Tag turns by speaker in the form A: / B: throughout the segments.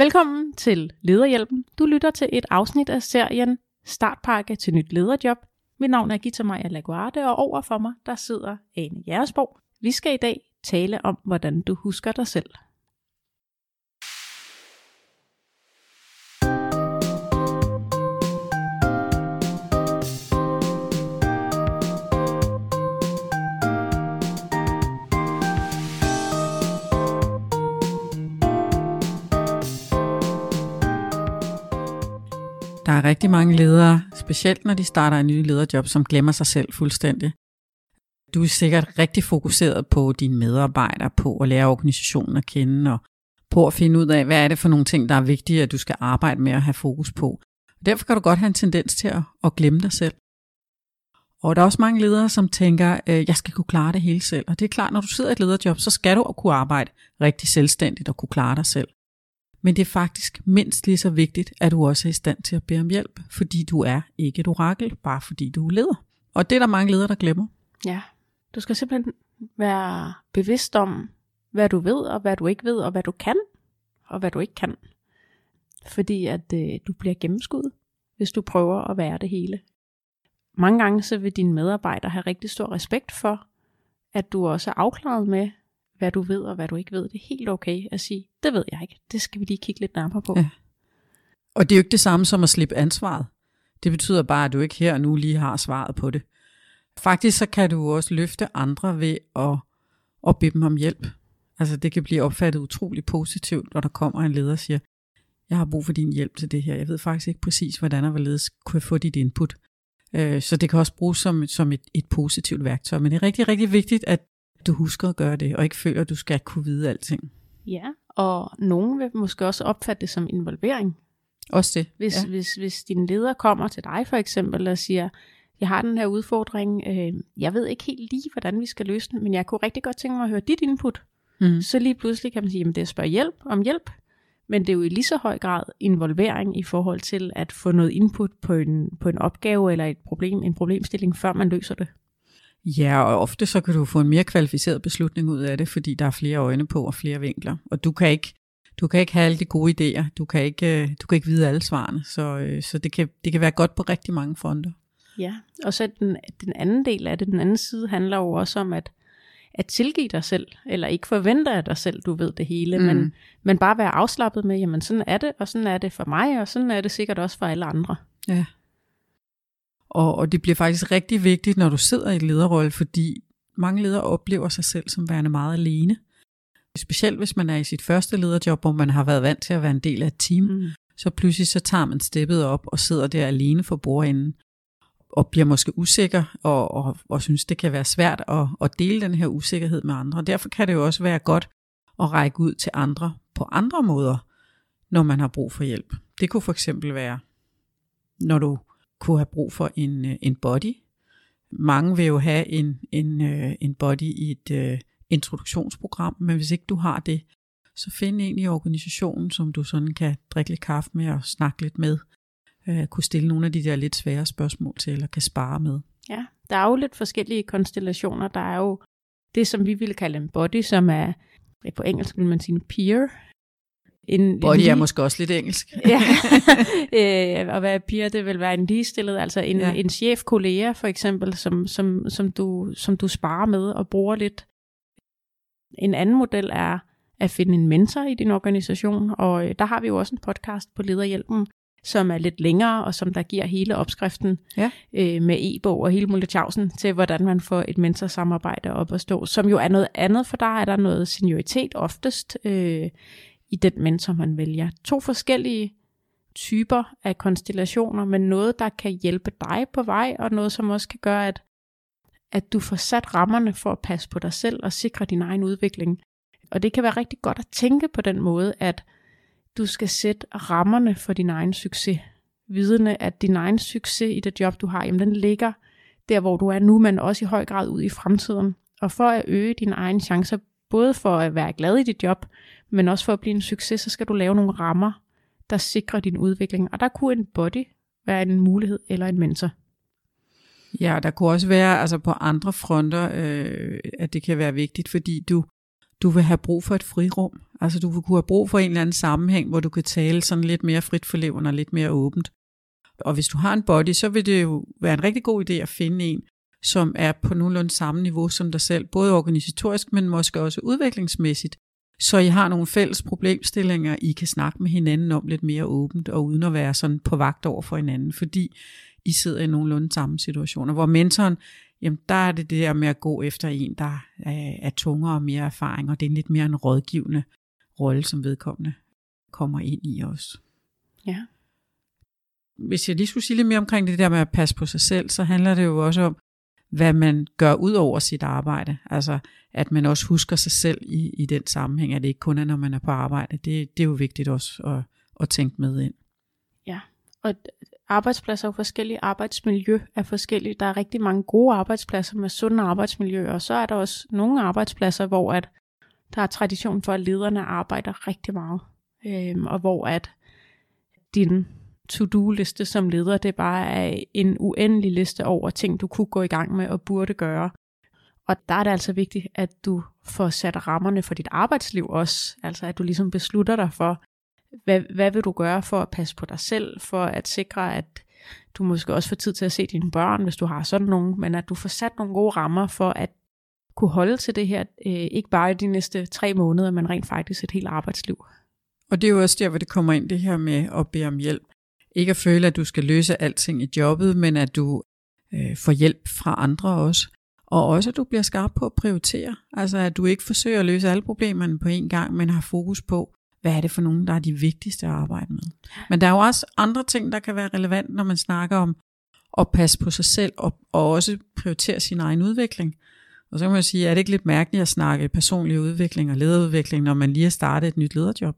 A: Velkommen til Lederhjælpen. Du lytter til et afsnit af serien Startpakke til nyt lederjob. Mit navn er Gita Maja Laguarde, og over for mig der sidder Ane Jægersborg. Vi skal i dag tale om, hvordan du husker dig selv.
B: Er rigtig mange ledere, specielt når de starter en ny lederjob, som glemmer sig selv fuldstændig. Du er sikkert rigtig fokuseret på dine medarbejdere, på at lære organisationen at kende, og på at finde ud af, hvad er det for nogle ting, der er vigtige, at du skal arbejde med at have fokus på. Derfor kan du godt have en tendens til at, at glemme dig selv. Og der er også mange ledere, som tænker, øh, jeg skal kunne klare det hele selv. Og det er klart, når du sidder i et lederjob, så skal du kunne arbejde rigtig selvstændigt og kunne klare dig selv. Men det er faktisk mindst lige så vigtigt, at du også er i stand til at bede om hjælp, fordi du er ikke et orakel, bare fordi du er leder. Og det er der mange ledere, der glemmer.
A: Ja, du skal simpelthen være bevidst om, hvad du ved, og hvad du ikke ved, og hvad du kan, og hvad du ikke kan. Fordi at øh, du bliver gennemskuddet, hvis du prøver at være det hele. Mange gange så vil dine medarbejdere have rigtig stor respekt for, at du også er afklaret med, hvad du ved og hvad du ikke ved. Det er helt okay at sige, det ved jeg ikke. Det skal vi lige kigge lidt nærmere på. Ja.
B: Og det er jo ikke det samme som at slippe ansvaret. Det betyder bare, at du ikke her og nu lige har svaret på det. Faktisk så kan du også løfte andre ved at, at bede dem om hjælp. Altså det kan blive opfattet utrolig positivt, når der kommer en leder og siger, jeg har brug for din hjælp til det her. Jeg ved faktisk ikke præcis, hvordan og hvorledes kunne jeg få dit input. Øh, så det kan også bruges som, som et, et positivt værktøj. Men det er rigtig, rigtig vigtigt, at du husker at gøre det, og ikke føler, at du skal kunne vide alting.
A: Ja, og nogen vil måske også opfatte det som involvering.
B: Også det.
A: Hvis,
B: ja.
A: hvis, hvis din leder kommer til dig for eksempel og siger, jeg har den her udfordring, øh, jeg ved ikke helt lige, hvordan vi skal løse den, men jeg kunne rigtig godt tænke mig at høre dit input. Mm. Så lige pludselig kan man sige, at det er at spørge hjælp om hjælp, men det er jo i lige så høj grad involvering i forhold til at få noget input på en, på en opgave eller et problem, en problemstilling, før man løser det.
B: Ja, og ofte så kan du få en mere kvalificeret beslutning ud af det, fordi der er flere øjne på og flere vinkler. Og du kan ikke, du kan ikke have alle de gode idéer. Du kan ikke, du kan ikke vide alle svarene. Så, øh, så det, kan, det kan være godt på rigtig mange fronter.
A: Ja, og så den, den anden del af det, den anden side, handler jo også om at, at tilgive dig selv, eller ikke forvente af dig selv, du ved det hele, mm. men, men bare være afslappet med, jamen sådan er det, og sådan er det for mig, og sådan er det sikkert også for alle andre.
B: Ja. Og, og det bliver faktisk rigtig vigtigt, når du sidder i et lederrolle, fordi mange ledere oplever sig selv som værende meget alene. Specielt hvis man er i sit første lederjob, hvor man har været vant til at være en del af et team, mm. så pludselig så tager man steppet op og sidder der alene for bordenden og bliver måske usikker og, og, og synes, det kan være svært at, at dele den her usikkerhed med andre. Derfor kan det jo også være godt at række ud til andre på andre måder, når man har brug for hjælp. Det kunne for eksempel være, når du kunne have brug for en, øh, en body. Mange vil jo have en, en, øh, en body i et uh, introduktionsprogram, men hvis ikke du har det, så find en i organisationen, som du sådan kan drikke lidt kaffe med og snakke lidt med. Uh, kunne stille nogle af de der lidt svære spørgsmål til, eller kan spare med.
A: Ja, der er jo lidt forskellige konstellationer. Der er jo det, som vi ville kalde en body, som er på engelsk vil man sige en peer,
B: en, Body er måske også lidt engelsk.
A: ja, øh, og hvad piger, det vil være en ligestillet, altså en, ja. en chef-kollega for eksempel, som, som, som, du, som du sparer med og bruger lidt. En anden model er at finde en mentor i din organisation, og øh, der har vi jo også en podcast på Lederhjælpen, som er lidt længere, og som der giver hele opskriften ja. øh, med e-bog og hele multitjavsen til, hvordan man får et mentorsamarbejde op at stå, som jo er noget andet, for der er der noget senioritet oftest, øh, i den mentor, man vælger. To forskellige typer af konstellationer, men noget, der kan hjælpe dig på vej, og noget, som også kan gøre, at, at du får sat rammerne for at passe på dig selv og sikre din egen udvikling. Og det kan være rigtig godt at tænke på den måde, at du skal sætte rammerne for din egen succes. Vidende, at din egen succes i det job, du har, jamen den ligger der, hvor du er nu, men også i høj grad ud i fremtiden. Og for at øge dine egne chancer, både for at være glad i dit job, men også for at blive en succes, så skal du lave nogle rammer, der sikrer din udvikling. Og der kunne en body være en mulighed eller en mentor.
B: Ja, der kunne også være altså på andre fronter, øh, at det kan være vigtigt, fordi du, du vil have brug for et frirum. Altså du vil kunne have brug for en eller anden sammenhæng, hvor du kan tale sådan lidt mere frit for leveren og lidt mere åbent. Og hvis du har en body, så vil det jo være en rigtig god idé at finde en, som er på nogenlunde samme niveau som dig selv, både organisatorisk, men måske også udviklingsmæssigt, så I har nogle fælles problemstillinger, I kan snakke med hinanden om lidt mere åbent, og uden at være sådan på vagt over for hinanden, fordi I sidder i nogenlunde samme situationer, hvor mentoren, jamen der er det det der med at gå efter en, der er, er tungere og mere erfaring, og det er lidt mere en rådgivende rolle, som vedkommende kommer ind i os.
A: Ja.
B: Hvis jeg lige skulle sige lidt mere omkring det der med at passe på sig selv, så handler det jo også om, hvad man gør ud over sit arbejde. Altså, at man også husker sig selv i, i den sammenhæng, at det ikke kun er, når man er på arbejde. Det, det er jo vigtigt også at, at tænke med ind.
A: Ja, og arbejdspladser er forskellige, arbejdsmiljø er forskellige. Der er rigtig mange gode arbejdspladser med sunde arbejdsmiljø, og så er der også nogle arbejdspladser, hvor at der er tradition for, at lederne arbejder rigtig meget, øhm, og hvor at din to-do-liste som leder, det bare er en uendelig liste over ting, du kunne gå i gang med og burde gøre. Og der er det altså vigtigt, at du får sat rammerne for dit arbejdsliv også. Altså at du ligesom beslutter dig for, hvad, hvad vil du gøre for at passe på dig selv, for at sikre, at du måske også får tid til at se dine børn, hvis du har sådan nogen, men at du får sat nogle gode rammer for at kunne holde til det her, øh, ikke bare i de næste tre måneder, men rent faktisk et helt arbejdsliv.
B: Og det er jo også der, hvor det kommer ind, det her med at bede om hjælp. Ikke at føle, at du skal løse alting i jobbet, men at du øh, får hjælp fra andre også. Og også, at du bliver skarp på at prioritere. Altså, at du ikke forsøger at løse alle problemerne på én gang, men har fokus på, hvad er det for nogen, der er de vigtigste at arbejde med. Men der er jo også andre ting, der kan være relevant, når man snakker om at passe på sig selv, og, og også prioritere sin egen udvikling. Og så kan man sige, er det ikke lidt mærkeligt at snakke personlig udvikling og lederudvikling, når man lige har startet et nyt lederjob?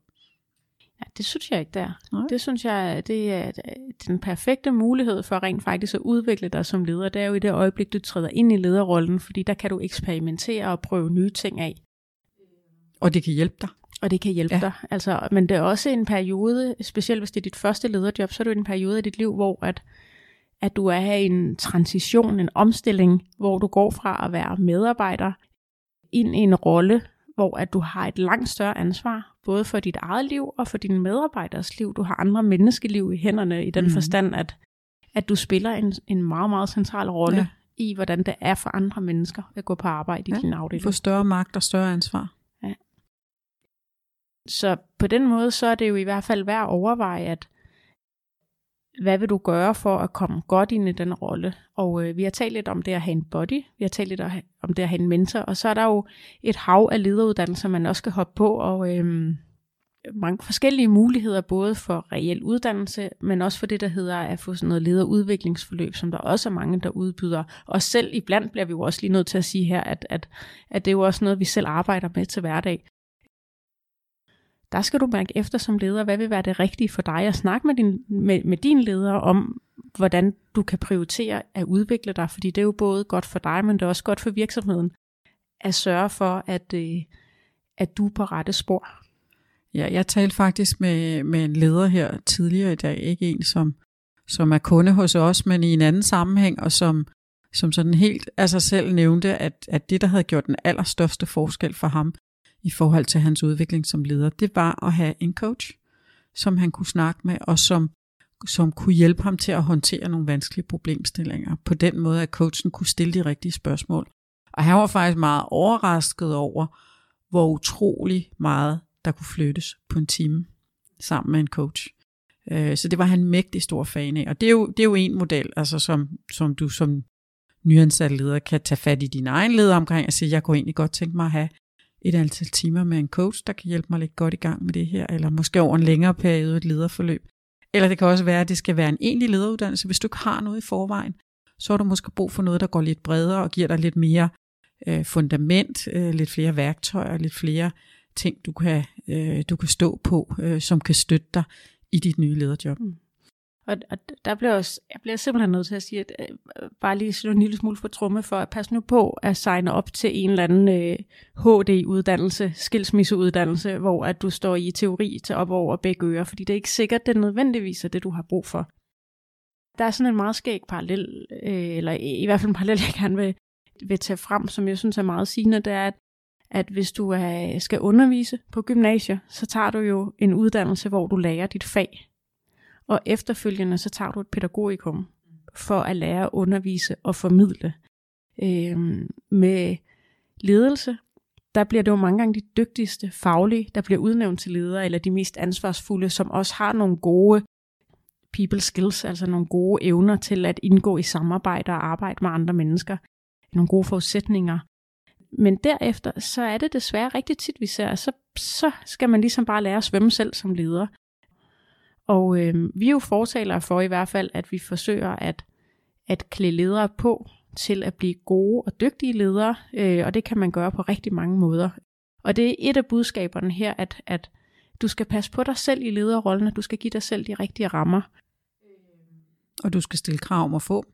A: Ja, det synes jeg ikke, der. Nej. Det synes jeg, det er den perfekte mulighed for rent faktisk at udvikle dig som leder. Det er jo i det øjeblik, du træder ind i lederrollen, fordi der kan du eksperimentere og prøve nye ting af.
B: Og det kan hjælpe dig.
A: Og det kan hjælpe ja. dig. Altså, men det er også en periode, specielt hvis det er dit første lederjob, så er det en periode af dit liv, hvor at, at du er i en transition, en omstilling, hvor du går fra at være medarbejder ind i en rolle, hvor at du har et langt større ansvar, både for dit eget liv og for dine medarbejderes liv. Du har andre menneskeliv i hænderne i den mm. forstand, at, at du spiller en, en meget, meget central rolle ja. i, hvordan det er for andre mennesker at gå på arbejde i ja. din afdeling.
B: Få større magt og større ansvar. Ja.
A: Så på den måde, så er det jo i hvert fald værd at overveje, at hvad vil du gøre for at komme godt ind i den rolle? Og øh, vi har talt lidt om det at have en body, vi har talt lidt om det at have en mentor, og så er der jo et hav af lederuddannelser, man også skal hoppe på, og øh, mange forskellige muligheder, både for reel uddannelse, men også for det, der hedder at få sådan noget lederudviklingsforløb, som der også er mange, der udbyder. Og selv iblandt bliver vi jo også lige nødt til at sige her, at, at, at det er jo også noget, vi selv arbejder med til hverdag der skal du mærke efter som leder, hvad vil være det rigtige for dig at snakke med din, med, med din leder om, hvordan du kan prioritere at udvikle dig, fordi det er jo både godt for dig, men det er også godt for virksomheden at sørge for, at, øh, at du er på rette spor.
B: Ja, jeg talte faktisk med, med en leder her tidligere i dag, ikke en som, som er kunde hos os, men i en anden sammenhæng, og som, som sådan helt af sig selv nævnte, at, at det, der havde gjort den allerstørste forskel for ham, i forhold til hans udvikling som leder, det var at have en coach, som han kunne snakke med, og som, som kunne hjælpe ham til at håndtere nogle vanskelige problemstillinger. På den måde, at coachen kunne stille de rigtige spørgsmål. Og han var faktisk meget overrasket over, hvor utrolig meget der kunne flyttes på en time sammen med en coach. Øh, så det var han mægtig stor fan af. Og det er jo, det er jo en model, altså som, som du som nyansat leder kan tage fat i din egen leder omkring og sige, jeg kunne egentlig godt tænke mig at have et antal timer med en coach, der kan hjælpe mig lidt godt i gang med det her, eller måske over en længere periode et lederforløb. Eller det kan også være, at det skal være en egentlig lederuddannelse. Hvis du ikke har noget i forvejen, så har du måske brug for noget, der går lidt bredere og giver dig lidt mere øh, fundament, øh, lidt flere værktøjer, lidt flere ting, du kan, øh, du kan stå på, øh, som kan støtte dig i dit nye lederjob. Mm.
A: Og, og der bliver også, jeg bliver simpelthen nødt til at sige, at øh, bare lige slå en lille smule for tromme for, at pas nu på at signe op til en eller anden øh, HD-uddannelse, skilsmisseuddannelse, hvor at du står i teori til op over begge ører, fordi det er ikke sikkert, det er nødvendigvis er det, du har brug for. Der er sådan en meget skæg parallel, øh, eller i, i hvert fald en parallel, jeg gerne vil, vil tage frem, som jeg synes er meget sigende, det er, at, at hvis du er, skal undervise på gymnasiet, så tager du jo en uddannelse, hvor du lærer dit fag. Og efterfølgende så tager du et pædagogikum for at lære at undervise og formidle. Øhm, med ledelse, der bliver det jo mange gange de dygtigste faglige, der bliver udnævnt til ledere, eller de mest ansvarsfulde, som også har nogle gode people skills, altså nogle gode evner til at indgå i samarbejde og arbejde med andre mennesker. Nogle gode forudsætninger. Men derefter, så er det desværre rigtig tit, vi ser, så, så skal man ligesom bare lære at svømme selv som leder. Og øh, vi er jo fortalere for i hvert fald, at vi forsøger at, at klæde ledere på til at blive gode og dygtige ledere, øh, og det kan man gøre på rigtig mange måder. Og det er et af budskaberne her, at, at du skal passe på dig selv i lederrollen, og du skal give dig selv de rigtige rammer.
B: Og du skal stille krav om at få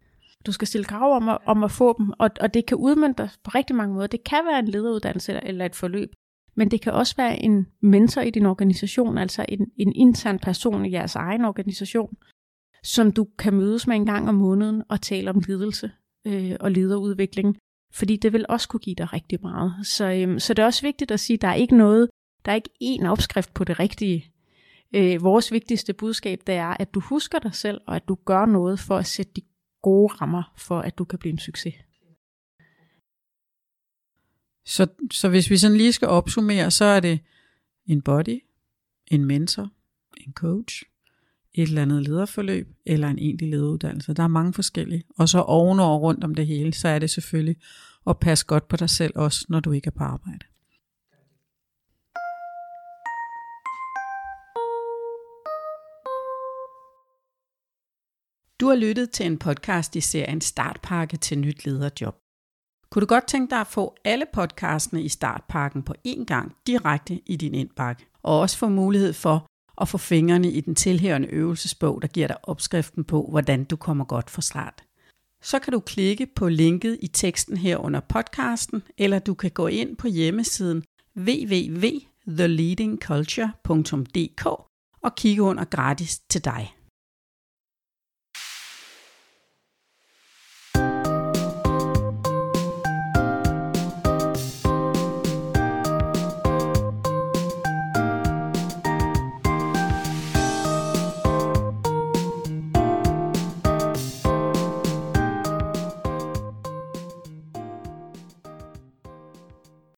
A: Du skal stille krav om at, om at få dem, og, og det kan udmøntes på rigtig mange måder. Det kan være en lederuddannelse eller et forløb, men det kan også være en mentor i din organisation, altså en, en intern person i jeres egen organisation, som du kan mødes med en gang om måneden og tale om ledelse øh, og lederudvikling, fordi det vil også kunne give dig rigtig meget. Så, øh, så det er også vigtigt at sige, at der er ikke noget, der er ikke én opskrift på det rigtige. Øh, vores vigtigste budskab, det er, at du husker dig selv, og at du gør noget for at sætte de gode rammer for, at du kan blive en succes.
B: Så, så hvis vi sådan lige skal opsummere, så er det en body, en mentor, en coach, et eller andet lederforløb eller en egentlig lederuddannelse. Der er mange forskellige. Og så ovenover rundt om det hele, så er det selvfølgelig at passe godt på dig selv også, når du ikke er på arbejde. Du har lyttet til en podcast i serien Startpakke til nyt lederjob. Kunne du godt tænke dig at få alle podcastene i Startpakken på én gang direkte i din indbakke, og også få mulighed for at få fingrene i den tilhørende øvelsesbog, der giver dig opskriften på, hvordan du kommer godt fra start. Så kan du klikke på linket i teksten her under podcasten, eller du kan gå ind på hjemmesiden www.theleadingculture.dk og kigge under gratis til dig.